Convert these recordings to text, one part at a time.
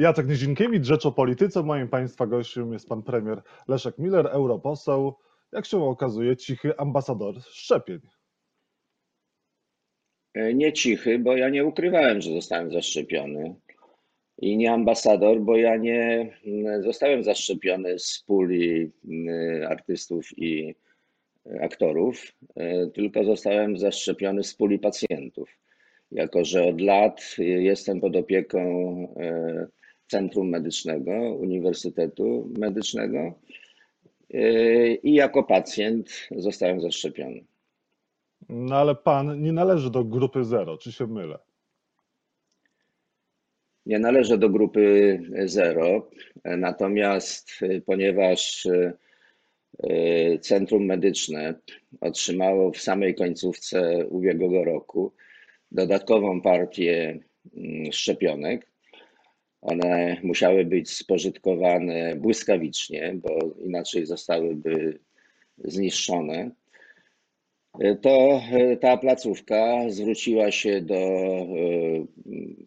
Jacek Nizinkiewicz, Rzecz o Polityce. Moim Państwa gościem jest Pan Premier Leszek Miller, europoseł. Jak się okazuje, cichy ambasador szczepień. Nie cichy, bo ja nie ukrywałem, że zostałem zaszczepiony. I nie ambasador, bo ja nie zostałem zaszczepiony z puli artystów i aktorów, tylko zostałem zaszczepiony z puli pacjentów. Jako, że od lat jestem pod opieką Centrum Medycznego Uniwersytetu Medycznego i jako pacjent zostałem zaszczepiony. No ale pan nie należy do grupy zero, czy się mylę? Nie należę do grupy zero, natomiast ponieważ Centrum Medyczne otrzymało w samej końcówce ubiegłego roku dodatkową partię szczepionek, one musiały być spożytkowane błyskawicznie, bo inaczej zostałyby zniszczone. To ta placówka zwróciła się do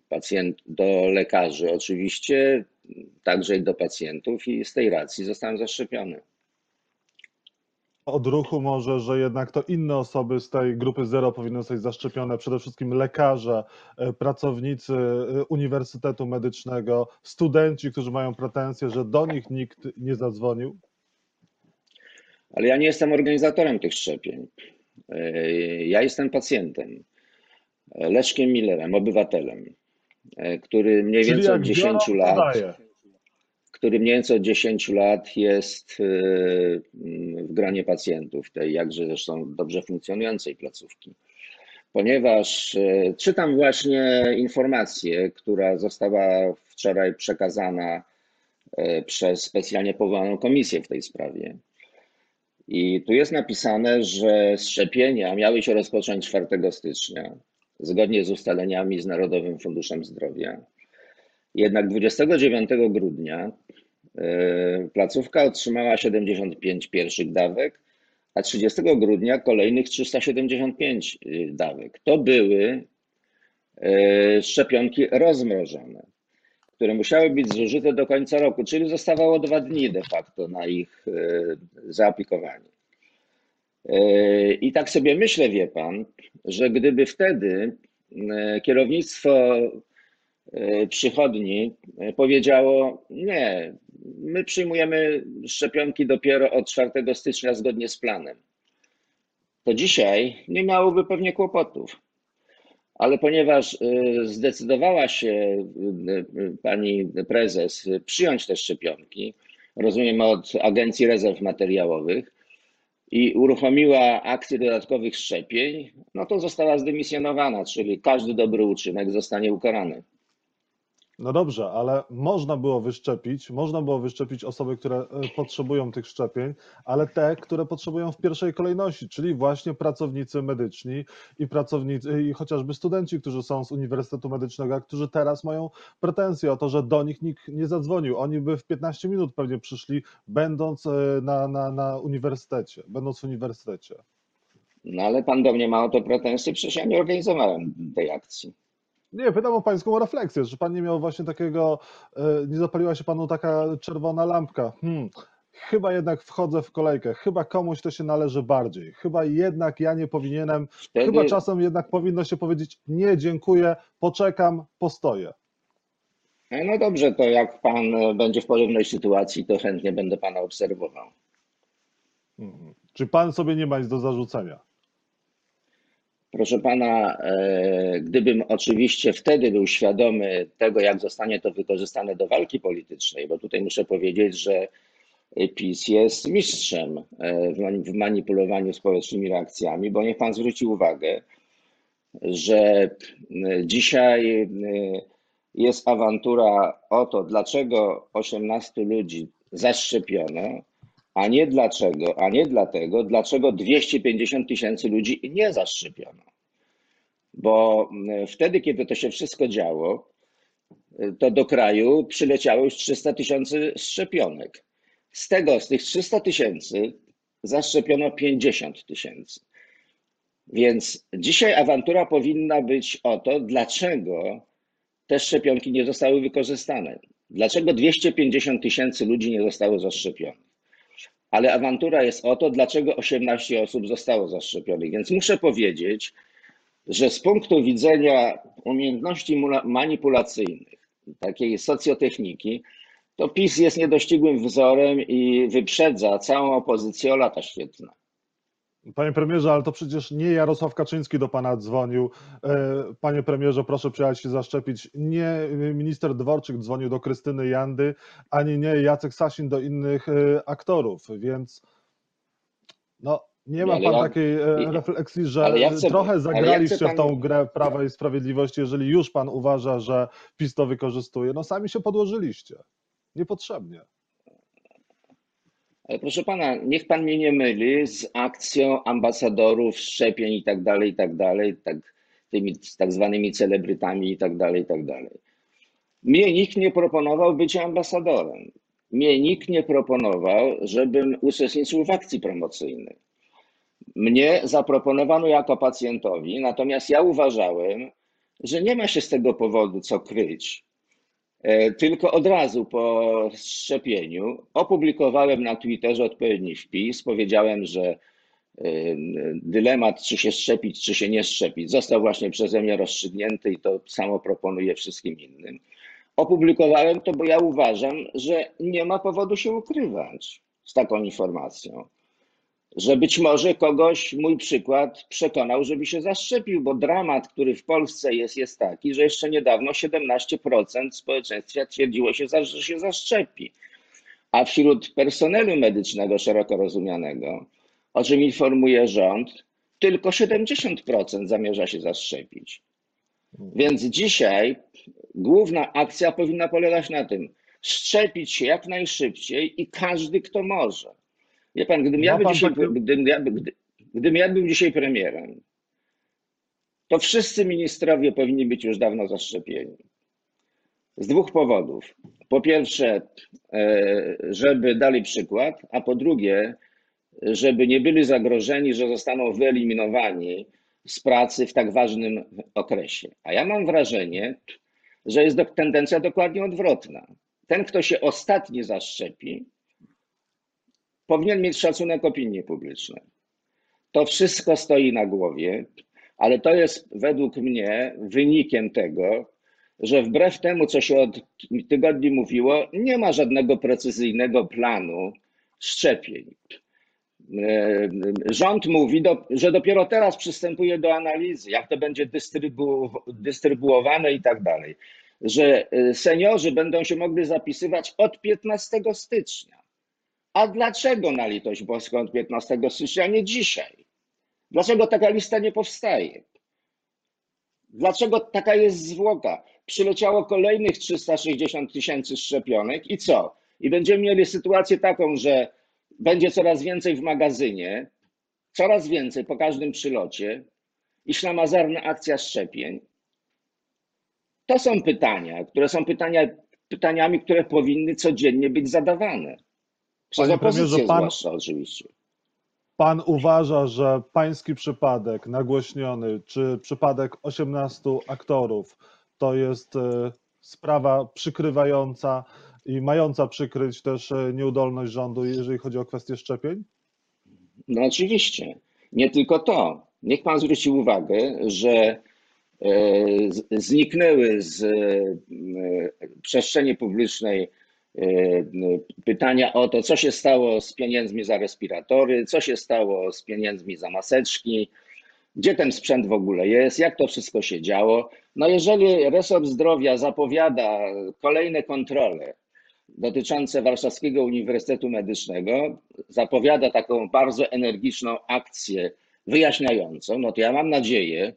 pacjentów, do lekarzy oczywiście, także i do pacjentów i z tej racji zostałem zaszczepiony. Odruchu może, że jednak to inne osoby z tej grupy zero powinny zostać zaszczepione, przede wszystkim lekarze, pracownicy Uniwersytetu Medycznego, studenci, którzy mają pretensje, że do nich nikt nie zadzwonił? Ale ja nie jestem organizatorem tych szczepień. Ja jestem pacjentem, Leszkiem Millerem, obywatelem, który mniej Czyli więcej od 10 biorą, lat, podaje. Który mniej więcej od 10 lat jest w gronie pacjentów tej jakże zresztą dobrze funkcjonującej placówki. Ponieważ czytam właśnie informację, która została wczoraj przekazana przez specjalnie powołaną komisję w tej sprawie. I tu jest napisane, że szczepienia miały się rozpocząć 4 stycznia, zgodnie z ustaleniami z Narodowym Funduszem Zdrowia. Jednak 29 grudnia placówka otrzymała 75 pierwszych dawek, a 30 grudnia kolejnych 375 dawek. To były szczepionki rozmrożone, które musiały być zużyte do końca roku, czyli zostawało dwa dni de facto na ich zaaplikowanie. I tak sobie myślę, wie pan, że gdyby wtedy kierownictwo przychodni powiedziało: Nie, my przyjmujemy szczepionki dopiero od 4 stycznia zgodnie z planem, to dzisiaj nie miałoby pewnie kłopotów. Ale ponieważ zdecydowała się pani prezes przyjąć te szczepionki, rozumiem od Agencji Rezerw Materiałowych, i uruchomiła akcję dodatkowych szczepień, no to została zdymisjonowana, czyli każdy dobry uczynek zostanie ukarany. No dobrze, ale można było wyszczepić, można było wyszczepić osoby, które potrzebują tych szczepień, ale te, które potrzebują w pierwszej kolejności, czyli właśnie pracownicy medyczni i pracownicy, i chociażby studenci, którzy są z Uniwersytetu Medycznego, którzy teraz mają pretensje o to, że do nich nikt nie zadzwonił. Oni by w 15 minut pewnie przyszli, będąc na, na, na uniwersytecie, będąc w uniwersytecie. No ale pan do mnie ma o to pretensje, przecież ja nie organizowałem tej akcji. Nie, pytam o pańską refleksję, czy pan nie miał właśnie takiego, nie zapaliła się panu taka czerwona lampka. Hmm, chyba jednak wchodzę w kolejkę, chyba komuś to się należy bardziej, chyba jednak ja nie powinienem, Wtedy- chyba czasem jednak powinno się powiedzieć nie, dziękuję, poczekam, postoję. No dobrze, to jak pan będzie w podobnej sytuacji, to chętnie będę pana obserwował. Mhm. Czy pan sobie nie ma nic do zarzucenia? Proszę pana, e, gdybym oczywiście wtedy był świadomy tego, jak zostanie to wykorzystane do walki politycznej, bo tutaj muszę powiedzieć, że PiS jest mistrzem e, w mani- w manipulowaniu społecznymi reakcjami, bo niech pan zwróci uwagę, że dzisiaj jest awantura o to, dlaczego 18 ludzi zaszczepiono, a nie dlaczego, a nie dlatego, dlaczego 250 tysięcy ludzi nie zaszczepiono. Bo mm, wtedy, kiedy to się wszystko działo, y, to do kraju przyleciało już 300 tysięcy szczepionek. Z tego, z tych 300 tysięcy zaszczepiono 50 tysięcy. Więc dzisiaj awantura powinna być o to, dlaczego te szczepionki nie zostały wykorzystane. Dlaczego 250 tysięcy ludzi nie zostało zaszczepionych? Ale awantura jest o to, dlaczego 18 osób zostało zaszczepionych. Więc muszę powiedzieć, że z punktu widzenia umiejętności manipulacyjnych, takiej socjotechniki, to PiS jest niedościgłym wzorem i wyprzedza całą opozycję o lata świetne. Panie premierze, ale to przecież nie Jarosław Kaczyński do pana dzwonił. E, Panie premierze, proszę przyjechać się zaszczepić. Nie minister Dworczyk dzwonił do Krystyny Jandy, ani nie Jacek Sasin do innych e, aktorów, więc no, nie ma pan ja- takiej e, refleksji, że ja chcę- trochę ale ja zagraliście chcę w tą grę Prawa i Sprawiedliwości, jeżeli już pan uważa, że PiS to wykorzystuje. No sami się podłożyliście. Niepotrzebnie. Ale proszę pana, niech pan mnie nie myli z akcją ambasadorów szczepień i tak dalej, i tak dalej, tak, tymi tak zwanymi celebrytami i tak dalej, i tak dalej. Mnie nikt nie proponował bycia ambasadorem. Mnie nikt nie proponował, żebym uczestniczył w akcji promocyjnej. Mnie zaproponowano jako pacjentowi, natomiast ja uważałem, że nie ma się z tego powodu co kryć. E, Tylko od razu po szczepieniu opublikowałem na Twitterze odpowiedni wpis. Powiedziałem, że e, dylemat, czy się szczepić, czy się nie szczepić, został właśnie przeze mnie rozstrzygnięty i to samo proponuję wszystkim innym. Opublikowałem to, bo ja uważam, że nie ma powodu się ukrywać z taką informacją. Że być może kogoś mój przykład przekonał, żeby się zaszczepił, bo dramat, który w Polsce jest, jest taki, że jeszcze niedawno 17% społeczeństwa twierdziło się, że się zaszczepi. A wśród personelu medycznego szeroko rozumianego, o czym informuje rząd, tylko 70% zamierza się zaszczepić. Więc dzisiaj główna akcja powinna polegać na tym, szczepić się jak najszybciej i każdy, kto może. Wie pan, gdybym ja, był pan dzisiaj, takie- gdybym, ja, gdy, gdybym ja był dzisiaj premierem, to wszyscy ministrowie powinni być już dawno zaszczepieni. Z dwóch powodów. Po pierwsze, e, żeby dali przykład, a po drugie, żeby nie byli zagrożeni, że zostaną wyeliminowani z pracy w tak ważnym okresie. A ja mam wrażenie, że jest tendencja dokładnie odwrotna. Ten, kto się ostatni zaszczepi, powinien mieć szacunek opinii publicznej. To wszystko stoi na głowie, ale to jest według mnie wynikiem tego, że wbrew temu, co się od tygodni mówiło, nie ma żadnego precyzyjnego planu szczepień. E, Rząd mówi, że dopiero teraz przystępuje do analizy, jak to będzie dystrybu, dystrybuowane i tak dalej. Że e, seniorzy będą się mogli zapisywać od 15 stycznia. A dlaczego na litość boską od 15 stycznia, nie dzisiaj? Dlaczego taka lista nie powstaje? Dlaczego taka jest zwłoka? Przyleciało kolejnych 360 tysięcy szczepionek i co? I będziemy mieli sytuację taką, że będzie coraz więcej w magazynie, coraz więcej po każdym przylocie i ślamazarna akcja szczepień. To są pytania, które są pytania, pytaniami, które powinny codziennie być zadawane. Przez Panie premierze, pan- oczywiście. Pan uważa, że pański przypadek nagłośniony, czy przypadek 18 aktorów, to jest e, sprawa przykrywająca i mająca przykryć też e, nieudolność rządu, jeżeli chodzi o kwestię szczepień? No oczywiście. Nie tylko to. Niech pan zwróci uwagę, że e, zniknęły z przestrzeni publicznej pytania o to, co się stało z pieniędzmi za respiratory, co się stało z pieniędzmi za maseczki, gdzie ten sprzęt w ogóle jest, jak to wszystko się działo. No jeżeli resort zdrowia zapowiada kolejne kontrole dotyczące Warszawskiego Uniwersytetu Medycznego, zapowiada taką bardzo energiczną akcję wyjaśniającą, no to ja mam nadzieję,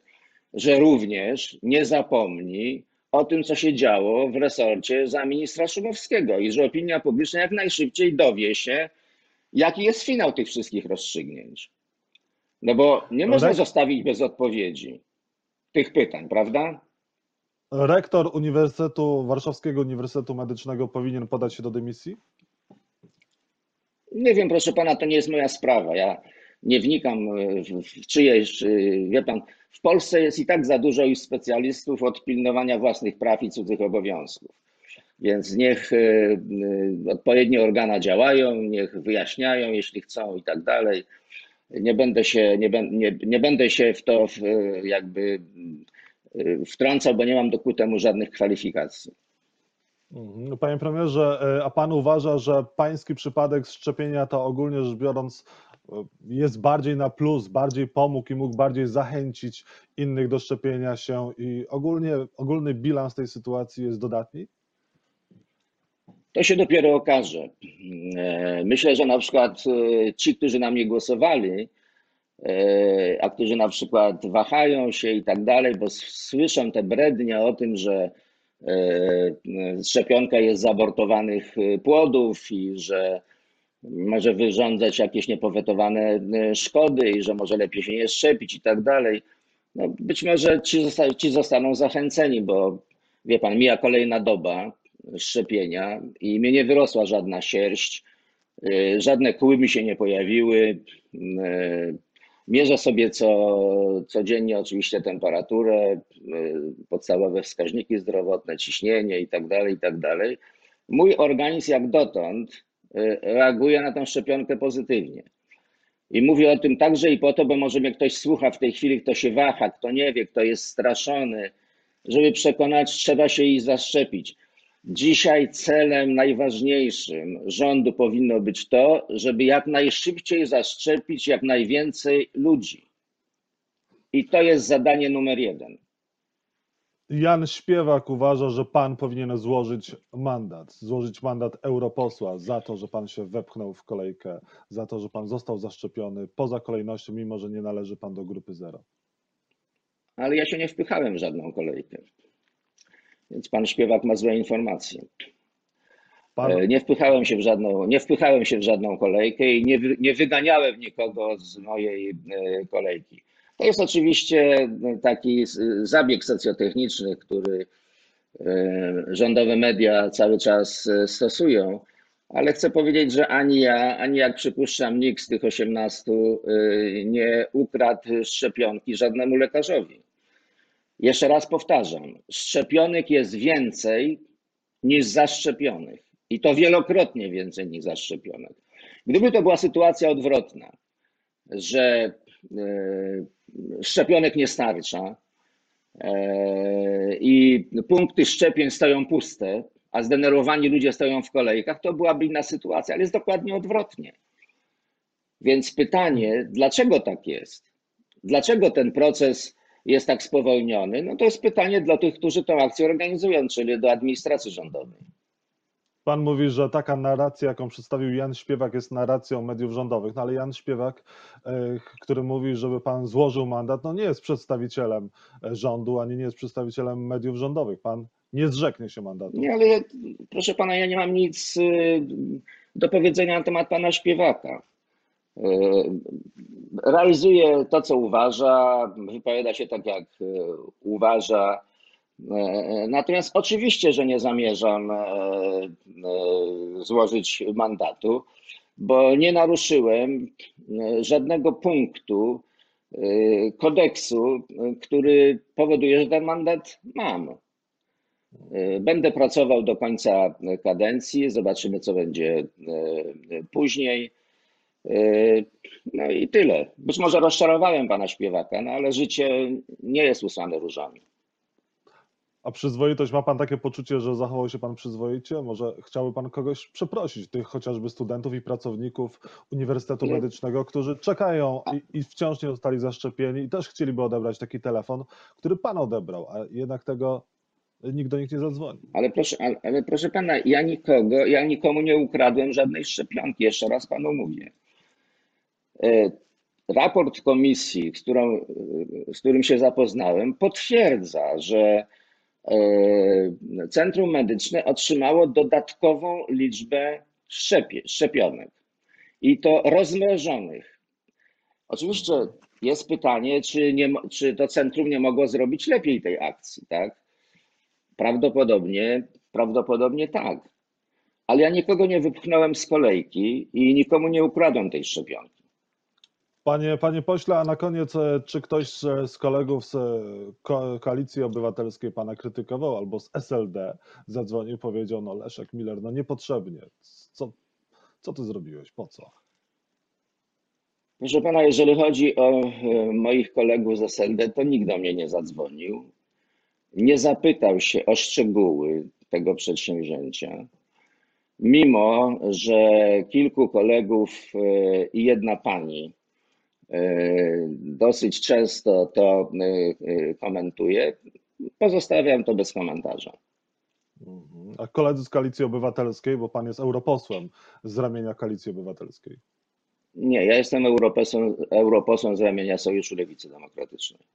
że również nie zapomni o tym, co się działo w resorcie za ministra Szumowskiego i że opinia publiczna jak najszybciej dowie się, jaki jest finał tych wszystkich rozstrzygnięć. No bo nie można Rek- zostawić bez odpowiedzi tych pytań, prawda? Rektor Uniwersytetu Warszawskiego Uniwersytetu Medycznego powinien podać się do dymisji? Nie wiem, proszę pana, to nie jest moja sprawa. Ja nie wnikam e, w, czyjeś, e, wie pan, w Polsce jest i tak za dużo już specjalistów od pilnowania własnych praw i cudzych obowiązków. Więc niech y, odpowiednie organa działają, niech wyjaśniają, jeśli chcą i tak dalej. Nie będę się, nie, nie, nie będę się w to w, jakby wtrącał, bo nie mam do ku temu żadnych kwalifikacji. No, Panie premierze, e, a pan uważa, że pański przypadek szczepienia to ogólnie rzecz biorąc e, jest bardziej na plus, bardziej pomógł i mógł bardziej zachęcić innych do szczepienia się i ogólnie ogólny bilans tej sytuacji jest dodatni? To się dopiero okaże. E, Myślę, że na przykład e, ci, którzy na mnie głosowali, e, a którzy na przykład wahają się i tak dalej, bo słyszą te brednie o tym, że szczepionka jest z abortowanych płodów i że może wyrządzać jakieś niepowetowane e, szkody i że może lepiej się nie szczepić i tak dalej. No, być może ci, zosta- ci zostaną zachęceni, bo wie pan, mija kolejna doba szczepienia i mnie nie wyrosła żadna sierść, y, żadne kły mi się nie pojawiły. y, Mierzę sobie co, codziennie oczywiście temperaturę, podstawowe wskaźniki zdrowotne, ciśnienie i tak dalej, i tak dalej. Mój organizm jak dotąd reaguje na tę szczepionkę pozytywnie. I mówię o tym także i po to, bo może mnie ktoś słucha w tej chwili, kto się waha, kto nie wie, kto jest straszony, żeby przekonać, trzeba się ich zaszczepić. Dzisiaj celem najważniejszym rządu powinno być to, żeby jak najszybciej zaszczepić jak najwięcej ludzi. I to jest zadanie numer jeden. Jan Śpiewak uważa, że pan powinien złożyć mandat, złożyć mandat europosła za to, że pan się wepchnął w kolejkę, za to, że pan został zaszczepiony poza kolejnością, mimo że nie należy pan do grupy zero. Ale ja się nie wpychałem w żadną kolejkę. Więc pan śpiewak ma złe informacje. Pan, E, Nie wpychałem się w żadną, nie wpychałem się w żadną kolejkę i nie, nie wyganiałem nikogo z mojej e, kolejki. To jest oczywiście e, taki s- zabieg socjotechniczny, który e, rządowe media cały czas e, stosują, ale chcę powiedzieć, że ani ja, ani jak przypuszczam nikt z tych 18 e, nie ukradł szczepionki żadnemu lekarzowi. Jeszcze raz powtarzam, szczepionek jest więcej niż zaszczepionych. I to wielokrotnie więcej niż zaszczepionych. Gdyby to była sytuacja odwrotna, że e, szczepionek nie starcza e, i punkty szczepień stoją puste, a zdenerwowani ludzie stoją w kolejkach, to byłaby inna sytuacja, ale jest dokładnie odwrotnie. Więc pytanie, dlaczego tak jest? Dlaczego ten proces jest tak spowolniony? No to jest pytanie dla tych, którzy tę akcję organizują, czyli do administracji rządowej. Pan mówi, że taka narracja, jaką przedstawił Jan Śpiewak, jest narracją mediów rządowych, no ale Jan Śpiewak, e, który mówi, żeby pan złożył mandat, no nie jest przedstawicielem e, rządu, ani nie jest przedstawicielem mediów rządowych. Pan nie zrzeknie się mandatu. Nie, ale ja, proszę pana, ja nie mam nic y, do powiedzenia na temat pana śpiewaka. Realizuje to, co uważa, wypowiada się tak, jak uważa. Y, Natomiast oczywiście, że nie zamierzam y, y, złożyć mandatu, bo nie naruszyłem żadnego punktu kodeksu, który powoduje, że ten mandat mam. Będę pracował do końca kadencji, zobaczymy, co będzie później. No i tyle. Być może rozczarowałem pana śpiewaka, no ale życie nie jest usłane różami. A przyzwoitość, ma pan takie poczucie, że zachował się pan przyzwoicie? Może chciałby pan kogoś przeprosić, tych chociażby studentów i pracowników Uniwersytetu Nie. Medycznego, którzy czekają i, i wciąż nie zostali zaszczepieni i też chcieliby odebrać taki telefon, który pan odebrał, a jednak tego nikt do nich nie zadzwoni. Ale proszę, ale, ale proszę pana, ja nikogo, ja nikomu nie ukradłem żadnej szczepionki, jeszcze raz panu mówię. E, Raport komisji, z, którą, e, z którym się zapoznałem, potwierdza, że Centrum Medyczne otrzymało dodatkową liczbę szczepionek i to rozmrożonych. Oczywiście jest pytanie, czy, nie, czy to centrum nie mogło zrobić lepiej tej akcji, tak? Prawdopodobnie, prawdopodobnie tak. Ale ja nikogo nie wypchnąłem z kolejki i nikomu nie ukradłem tej szczepionki. Panie, panie pośle, a na koniec, e, czy ktoś z, kolegów z e, ko Koalicji Obywatelskiej pana krytykował albo z SLD zadzwonił, powiedział, no Leszek Miller, no niepotrzebnie. Co, co ty zrobiłeś? Po co? Proszę pana, jeżeli chodzi o e, moich kolegów z SLD, to nikt do mnie nie zadzwonił. Nie zapytał się o szczegóły tego przedsięwzięcia. Mimo, że kilku kolegów i jedna pani dosyć często to komentuje, pozostawiam to bez komentarza. Mhm. A koledzy z Koalicji Obywatelskiej, bo pan jest europosłem z ramienia Koalicji Obywatelskiej. Nie, ja jestem europosłem, europosłem z ramienia Sojuszu Lewicy Demokratycznej.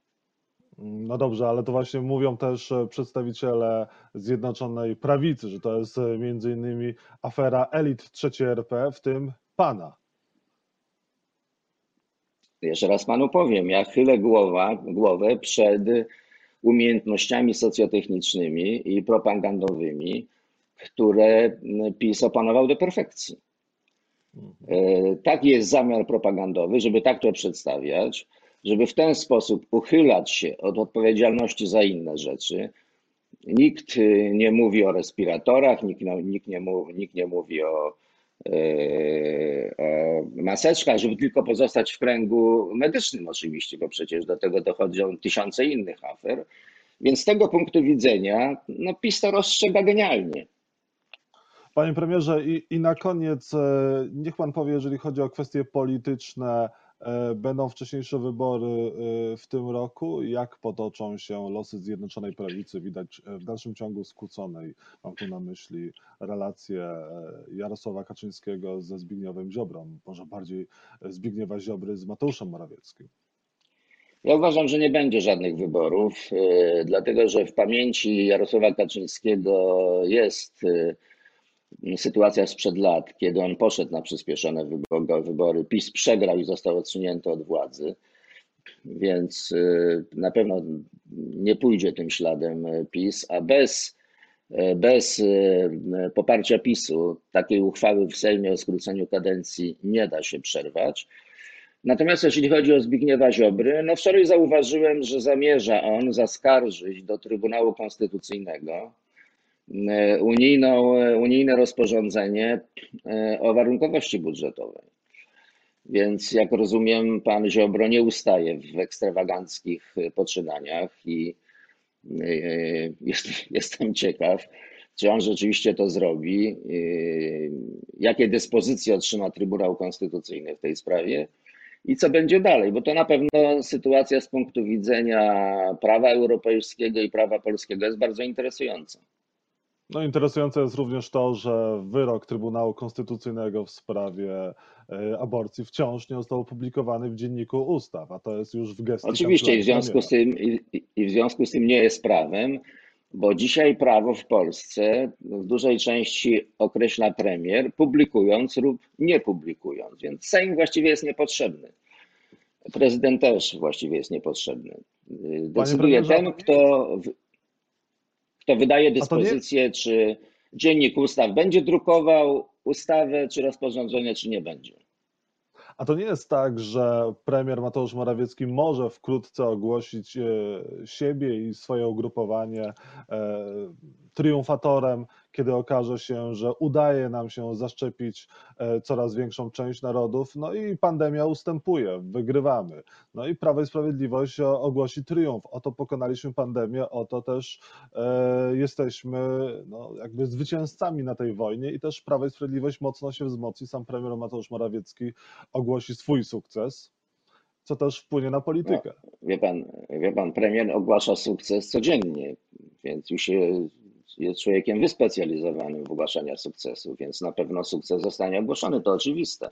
No dobrze, ale to właśnie mówią też e, przedstawiciele Zjednoczonej Prawicy, że to jest e, między innymi afera elit III RP, w tym pana. Jeszcze raz panu powiem, ja chylę głowa, głowę przed umiejętnościami socjotechnicznymi i propagandowymi, które PiS opanował do perfekcji. Taki jest zamiar propagandowy, żeby tak to przedstawiać, żeby w ten sposób uchylać się od odpowiedzialności za inne rzeczy. Nikt nie mówi o respiratorach, nikt, nikt, nie, mówi, nikt nie mówi o, o maseczkach, żeby tylko pozostać w kręgu medycznym oczywiście, bo przecież do tego dochodzą tysiące innych afer. Więc z tego punktu widzenia no, PiS to rozstrzega genialnie. Panie premierze, i, i na koniec, e, niech pan powie, jeżeli chodzi o kwestie polityczne, e, będą wcześniejsze wybory e, w tym roku. Jak potoczą się losy Zjednoczonej Prawicy? Widać w dalszym ciągu skłóconej. Mam tu na myśli relacje Jarosława Kaczyńskiego ze Zbigniewem Ziobrą, może bardziej Zbigniewa Ziobry z Mateuszem Morawieckim. Ja uważam, że nie będzie żadnych wyborów, dlatego że w pamięci Jarosława Kaczyńskiego jest sytuacja sprzed lat, kiedy on poszedł na przyspieszone wybory, PiS przegrał i został odsunięty od władzy, więc y, na pewno nie pójdzie tym śladem PiS, a bez, bez y, poparcia PiSu takiej uchwały w Sejmie o skróceniu kadencji nie da się przerwać. Natomiast jeśli chodzi o Zbigniewa Ziobry, no wczoraj zauważyłem, że zamierza on zaskarżyć do Trybunału Konstytucyjnego unijną, e, unijne rozporządzenie e, o warunkowości budżetowej. Więc jak rozumiem, pan Ziobro nie ustaje w ekstrawaganckich poczynaniach i jest, jestem ciekaw, czy on rzeczywiście to zrobi, jakie dyspozycje otrzyma Trybunał Konstytucyjny w tej sprawie i co będzie dalej, bo to na pewno sytuacja z punktu widzenia prawa europejskiego i prawa polskiego jest bardzo interesująca. No, interesujące jest również to, że wyrok Trybunału Konstytucyjnego w sprawie e, aborcji wciąż nie został opublikowany w dzienniku ustaw, a to jest już w gestii. Oczywiście, i w związku z tym, i, i w związku z tym nie jest prawem, bo dzisiaj prawo w Polsce w dużej części określa premier, publikując lub nie publikując, więc Sejm właściwie jest niepotrzebny. Prezydent też właściwie jest niepotrzebny. Decyduje ten, kto kto wydaje dyspozycję, czy dziennik ustaw będzie drukował ustawę, czy rozporządzenie, czy nie będzie. A to nie jest tak, że premier Mateusz Morawiecki może wkrótce ogłosić e, siebie i swoje ugrupowanie e, triumfatorem, kiedy okaże się, że udaje nam się zaszczepić e, coraz większą część narodów, no i pandemia ustępuje, wygrywamy. No i Prawo i Sprawiedliwość ogłosi triumf. Oto pokonaliśmy pandemię, oto też e, jesteśmy no, jakby zwycięzcami na tej wojnie i też Prawo i Sprawiedliwość mocno się wzmocni. Sam premier Mateusz Morawiecki ogłosi swój sukces co też wpłynie na politykę. No, wie, pan, wie pan, premier ogłasza sukces codziennie, więc już się jest człowiekiem wyspecjalizowanym w ogłaszaniu sukcesu, więc na pewno sukces zostanie ogłoszony, to oczywiste.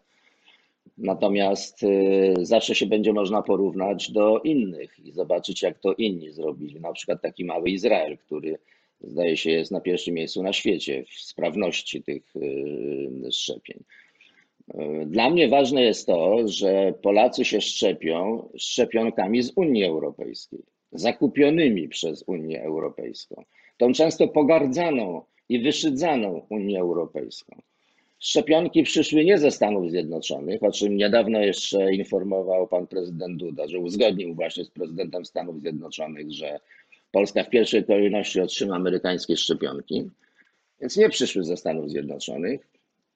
Natomiast y, zawsze się będzie można porównać do innych i zobaczyć, jak to inni zrobili. Na przykład taki mały Izrael, który zdaje się jest na pierwszym miejscu na świecie w sprawności tych y, szczepień. Y, dla mnie ważne jest to, że Polacy się szczepią szczepionkami z Unii Europejskiej, zakupionymi przez Unię Europejską tą często pogardzaną i wyszydzaną Unię Europejską. Szczepionki przyszły nie ze Stanów Zjednoczonych, o czym niedawno jeszcze informował pan prezydent Duda, że uzgodnił właśnie z prezydentem Stanów Zjednoczonych, że Polska w pierwszej kolejności otrzyma amerykańskie szczepionki. Więc nie przyszły ze Stanów Zjednoczonych,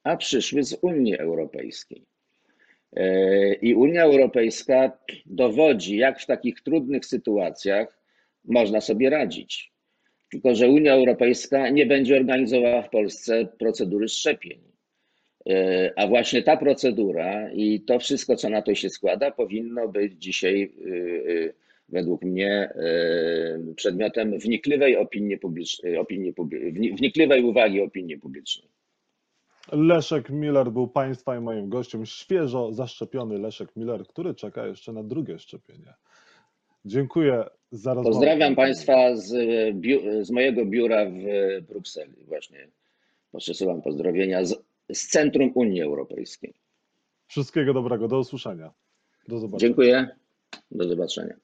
a przyszły z Unii Europejskiej. E, I Unia Europejska dowodzi, jak w takich trudnych sytuacjach można sobie radzić. Tylko, że Unia Europejska nie będzie organizowała w Polsce procedury szczepień. E, A właśnie ta procedura i to wszystko, co na to się składa, powinno być dzisiaj, e, e, według mnie, przedmiotem wnikliwej opinii publicznej, opinii, wnikliwej uwagi opinii publicznej. Leszek Miller był Państwa i moim gościem. Świeżo zaszczepiony Leszek Miller, który czeka jeszcze na drugie szczepienie. Dziękuję za rozmowę. Pozdrawiam Państwa z, biu- z mojego biura w Brukseli. Właśnie przesyłam pozdrowienia z, z Centrum Unii Europejskiej. Wszystkiego dobrego. Do usłyszenia. Do zobaczenia. Dziękuję. Do zobaczenia.